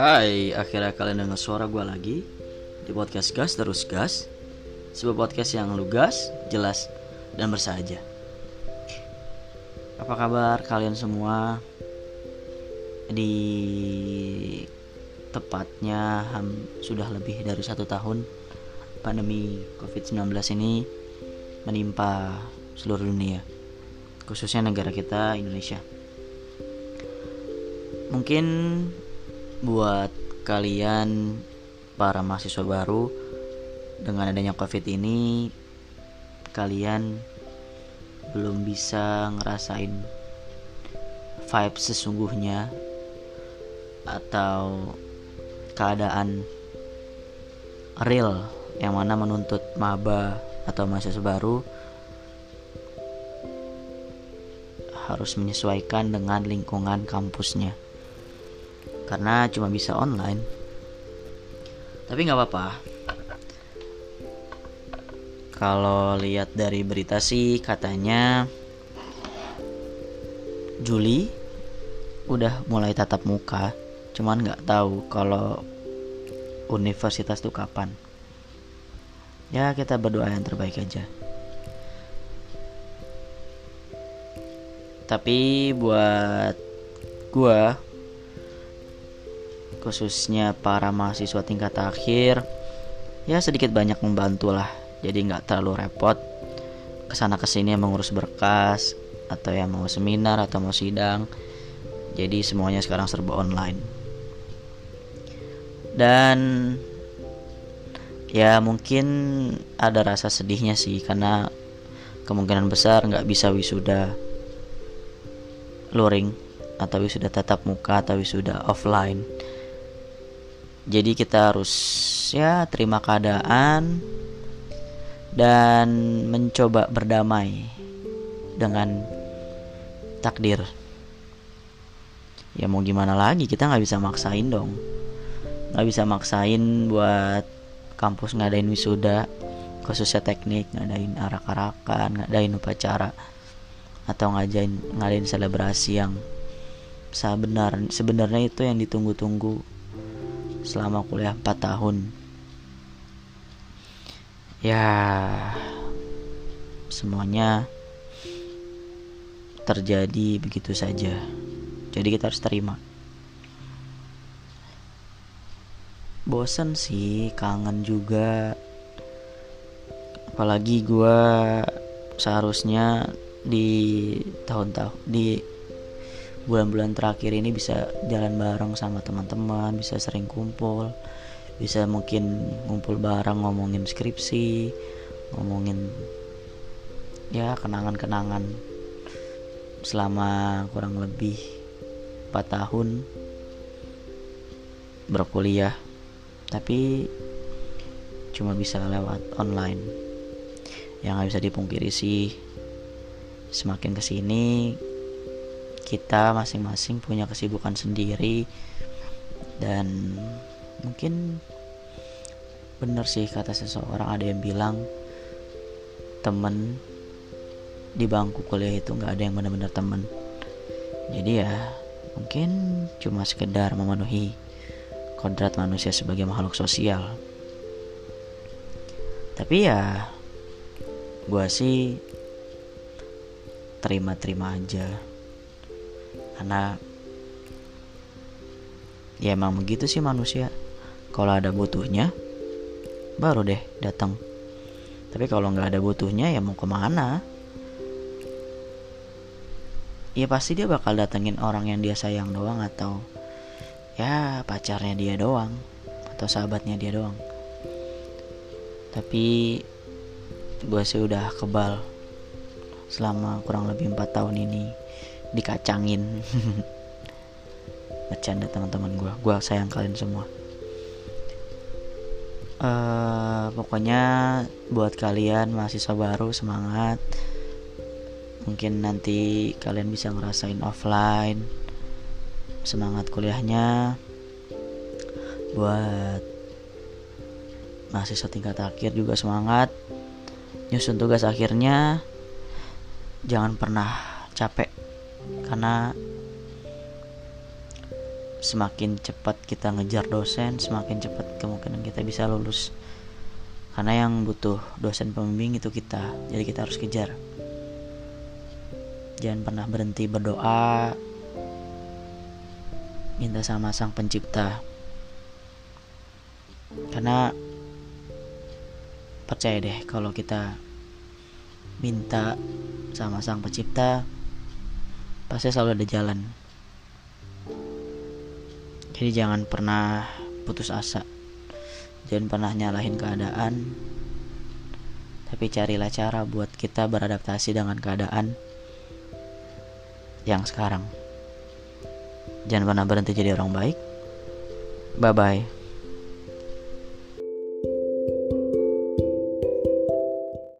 Hai, akhirnya kalian dengar suara gue lagi di podcast Gas Terus Gas. Sebuah podcast yang lugas, jelas, dan bersahaja. Apa kabar kalian semua? Di tepatnya ham, sudah lebih dari satu tahun Pandemi COVID-19 ini menimpa seluruh dunia Khususnya negara kita, Indonesia. Mungkin buat kalian para mahasiswa baru dengan adanya covid ini kalian belum bisa ngerasain vibe sesungguhnya atau keadaan real yang mana menuntut maba atau mahasiswa baru harus menyesuaikan dengan lingkungan kampusnya. Karena cuma bisa online. Tapi nggak apa-apa. Kalau lihat dari berita sih katanya Juli udah mulai tatap muka. Cuman nggak tahu kalau universitas tuh kapan. Ya kita berdoa yang terbaik aja tapi buat gua khususnya para mahasiswa tingkat akhir ya sedikit banyak membantu lah. Jadi nggak terlalu repot. Ke sana ke sini mengurus berkas atau yang mau seminar atau mau sidang. Jadi semuanya sekarang serba online. Dan ya mungkin ada rasa sedihnya sih karena kemungkinan besar nggak bisa wisuda luring atau wisuda tatap muka atau wisuda offline. Jadi kita harus ya terima keadaan dan mencoba berdamai dengan takdir. Ya mau gimana lagi? Kita nggak bisa maksain dong. Nggak bisa maksain buat kampus ngadain wisuda khususnya teknik ngadain arak-arakan ngadain upacara atau ngadain ngadain selebrasi yang sebenarnya sebenarnya itu yang ditunggu-tunggu selama kuliah 4 tahun. Ya semuanya terjadi begitu saja. Jadi kita harus terima. Bosen sih kangen juga. Apalagi gue seharusnya di tahun-tahun di bulan-bulan terakhir ini bisa jalan bareng sama teman-teman bisa sering kumpul bisa mungkin ngumpul bareng ngomongin skripsi ngomongin ya kenangan-kenangan selama kurang lebih 4 tahun berkuliah. Tapi cuma bisa lewat online. Yang nggak bisa dipungkiri sih semakin ke sini kita masing-masing punya kesibukan sendiri. Dan mungkin bener sih kata seseorang ada yang bilang temen di bangku kuliah itu nggak ada yang benar-benar temen. Jadi ya mungkin cuma sekedar memenuhi kodrat manusia sebagai makhluk sosial. Tapi ya gua sih terima-terima aja. Karena ya emang begitu sih manusia. Kalau ada butuhnya baru deh datang. Tapi kalau nggak ada butuhnya ya mau ke mana? Ya pasti dia bakal datengin orang yang dia sayang doang atau ya pacarnya dia doang atau sahabatnya dia doang. Tapi gue sih udah kebal selama kurang lebih empat tahun ini dikacangin. Bercanda teman-teman gue gue sayang kalian semua. Uh, pokoknya buat kalian mahasiswa baru semangat. Mungkin nanti kalian bisa ngerasain offline. Semangat kuliahnya. Buat mahasiswa tingkat akhir juga semangat. Nyusun tugas akhirnya jangan pernah capek. Karena semakin cepat kita ngejar dosen semakin cepat kemungkinan kita bisa lulus. Karena yang butuh dosen pembimbing itu kita. Jadi kita harus kejar. Jangan pernah berhenti berdoa. Minta sama sang pencipta. Karena percaya deh kalau kita minta sama sang pencipta pasti selalu ada jalan jadi jangan pernah putus asa jangan pernah nyalahin keadaan tapi carilah cara buat kita beradaptasi dengan keadaan yang sekarang. Jangan pernah berhenti jadi orang baik. Bye bye.